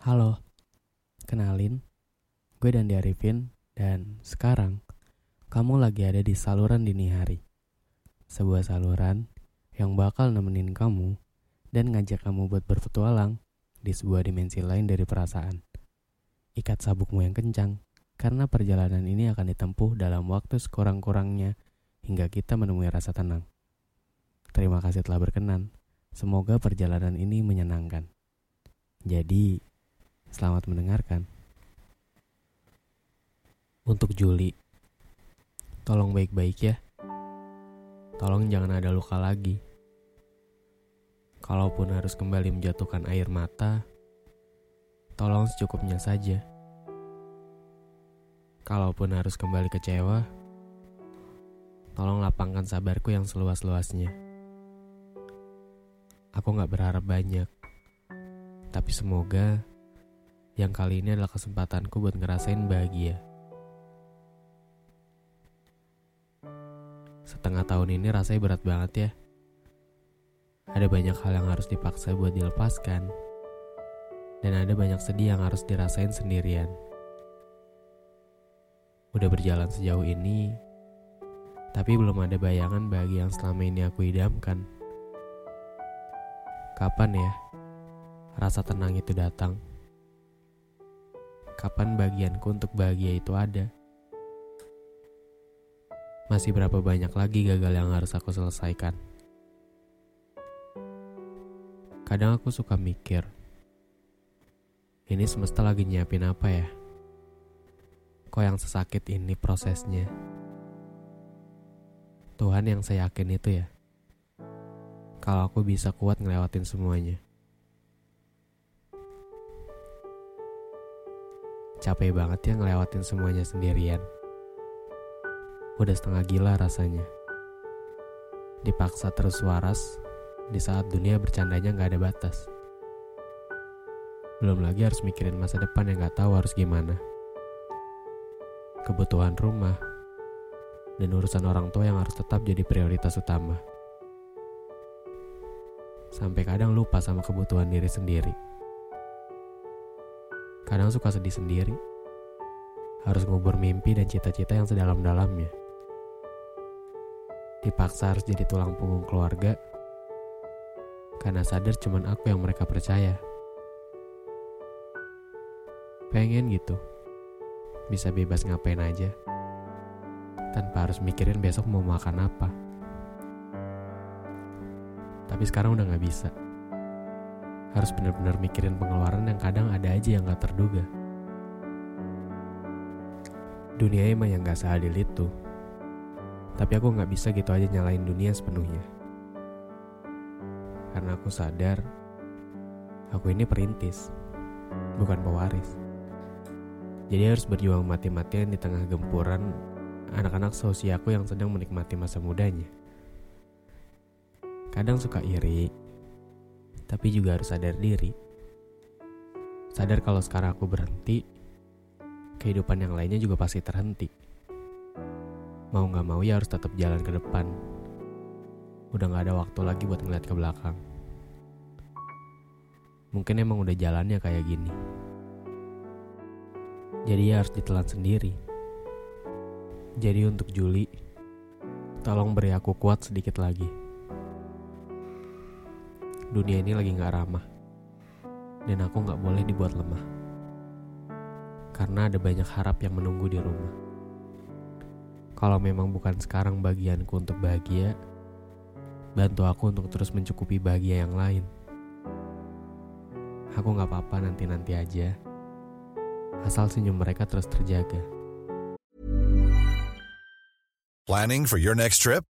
Halo, kenalin, gue Dandi Arifin, dan sekarang kamu lagi ada di saluran dini hari. Sebuah saluran yang bakal nemenin kamu dan ngajak kamu buat berpetualang di sebuah dimensi lain dari perasaan. Ikat sabukmu yang kencang, karena perjalanan ini akan ditempuh dalam waktu sekurang-kurangnya hingga kita menemui rasa tenang. Terima kasih telah berkenan. Semoga perjalanan ini menyenangkan. Jadi, Selamat mendengarkan. Untuk Juli, tolong baik-baik ya. Tolong jangan ada luka lagi. Kalaupun harus kembali menjatuhkan air mata, tolong secukupnya saja. Kalaupun harus kembali kecewa, tolong lapangkan sabarku yang seluas-luasnya. Aku gak berharap banyak, tapi semoga yang kali ini adalah kesempatanku buat ngerasain bahagia. Setengah tahun ini rasanya berat banget ya. Ada banyak hal yang harus dipaksa buat dilepaskan. Dan ada banyak sedih yang harus dirasain sendirian. Udah berjalan sejauh ini, tapi belum ada bayangan bahagia yang selama ini aku idamkan. Kapan ya rasa tenang itu datang? Kapan bagianku untuk bahagia itu ada. Masih berapa banyak lagi gagal yang harus aku selesaikan. Kadang aku suka mikir, ini semesta lagi nyiapin apa ya? Kok yang sesakit ini prosesnya? Tuhan yang saya yakin itu ya. Kalau aku bisa kuat ngelewatin semuanya. Capek banget ya ngelewatin semuanya sendirian. Udah setengah gila rasanya. Dipaksa terus waras di saat dunia bercandanya gak ada batas. Belum lagi harus mikirin masa depan yang gak tahu harus gimana. Kebutuhan rumah, dan urusan orang tua yang harus tetap jadi prioritas utama. Sampai kadang lupa sama kebutuhan diri sendiri. Kadang suka sedih sendiri. Harus ngubur mimpi dan cita-cita yang sedalam-dalamnya. Dipaksa harus jadi tulang punggung keluarga. Karena sadar cuman aku yang mereka percaya. Pengen gitu. Bisa bebas ngapain aja. Tanpa harus mikirin besok mau makan apa. Tapi sekarang udah gak bisa harus benar-benar mikirin pengeluaran yang kadang ada aja yang gak terduga. Dunia emang yang gak seadil itu. Tapi aku gak bisa gitu aja nyalain dunia sepenuhnya. Karena aku sadar, aku ini perintis, bukan pewaris. Jadi harus berjuang mati-matian di tengah gempuran anak-anak sosiaku yang sedang menikmati masa mudanya. Kadang suka iri, tapi juga harus sadar diri. Sadar kalau sekarang aku berhenti, kehidupan yang lainnya juga pasti terhenti. Mau gak mau ya harus tetap jalan ke depan. Udah gak ada waktu lagi buat ngeliat ke belakang. Mungkin emang udah jalannya kayak gini. Jadi ya harus ditelan sendiri. Jadi untuk Juli, tolong beri aku kuat sedikit lagi dunia ini lagi gak ramah. Dan aku gak boleh dibuat lemah. Karena ada banyak harap yang menunggu di rumah. Kalau memang bukan sekarang bagianku untuk bahagia, bantu aku untuk terus mencukupi bahagia yang lain. Aku gak apa-apa nanti-nanti aja. Asal senyum mereka terus terjaga. Planning for your next trip?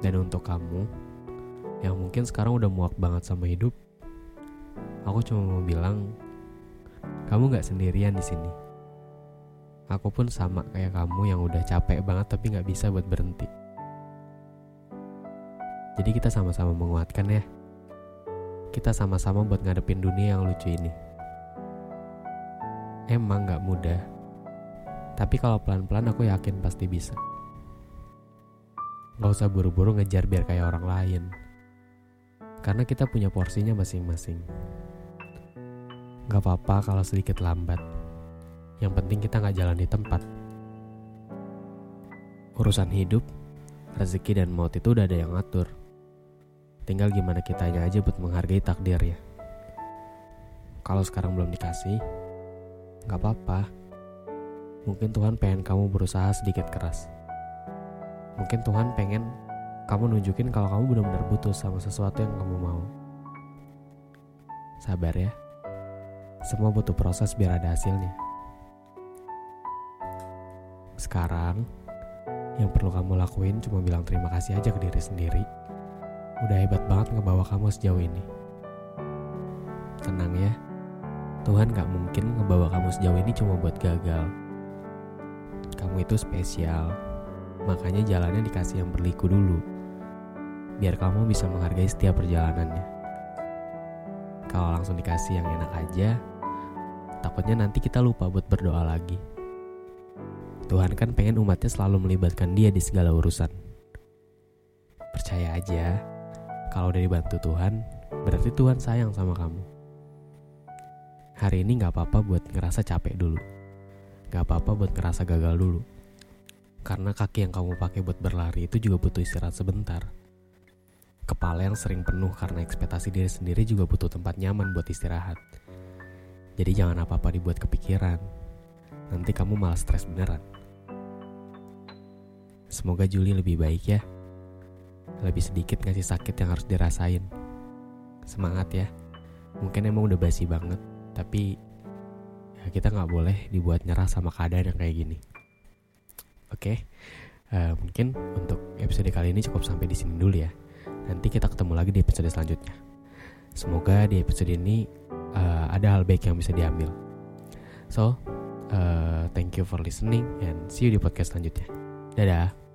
Dan untuk kamu yang mungkin sekarang udah muak banget sama hidup, aku cuma mau bilang kamu gak sendirian di sini. Aku pun sama kayak kamu yang udah capek banget tapi gak bisa buat berhenti. Jadi kita sama-sama menguatkan ya. Kita sama-sama buat ngadepin dunia yang lucu ini. Emang gak mudah. Tapi kalau pelan-pelan aku yakin pasti bisa. Gak usah buru-buru ngejar biar kayak orang lain. Karena kita punya porsinya masing-masing. Gak apa-apa kalau sedikit lambat. Yang penting kita gak jalan di tempat. Urusan hidup, rezeki dan maut itu udah ada yang ngatur. Tinggal gimana kitanya aja buat menghargai takdir ya. Kalau sekarang belum dikasih, gak apa-apa. Mungkin Tuhan pengen kamu berusaha sedikit keras. Mungkin Tuhan pengen kamu nunjukin kalau kamu benar-benar butuh sama sesuatu yang kamu mau. Sabar ya. Semua butuh proses biar ada hasilnya. Sekarang, yang perlu kamu lakuin cuma bilang terima kasih aja ke diri sendiri. Udah hebat banget ngebawa kamu sejauh ini. Tenang ya, Tuhan gak mungkin ngebawa kamu sejauh ini cuma buat gagal. Kamu itu spesial, makanya jalannya dikasih yang berliku dulu. Biar kamu bisa menghargai setiap perjalanannya. Kalau langsung dikasih yang enak aja, takutnya nanti kita lupa buat berdoa lagi. Tuhan kan pengen umatnya selalu melibatkan dia di segala urusan. Percaya aja, kalau udah dibantu Tuhan, berarti Tuhan sayang sama kamu. Hari ini gak apa-apa buat ngerasa capek dulu. Gak apa-apa buat ngerasa gagal dulu. Karena kaki yang kamu pakai buat berlari itu juga butuh istirahat sebentar. Kepala yang sering penuh karena ekspektasi diri sendiri juga butuh tempat nyaman buat istirahat. Jadi jangan apa-apa dibuat kepikiran. Nanti kamu malah stres beneran. Semoga Juli lebih baik ya. Lebih sedikit ngasih sakit yang harus dirasain. Semangat ya. Mungkin emang udah basi banget, tapi ya kita nggak boleh dibuat nyerah sama keadaan yang kayak gini. Oke, uh, mungkin untuk episode kali ini cukup sampai di sini dulu ya. Nanti kita ketemu lagi di episode selanjutnya. Semoga di episode ini uh, ada hal baik yang bisa diambil. So, uh, thank you for listening and see you di podcast selanjutnya. Dadah.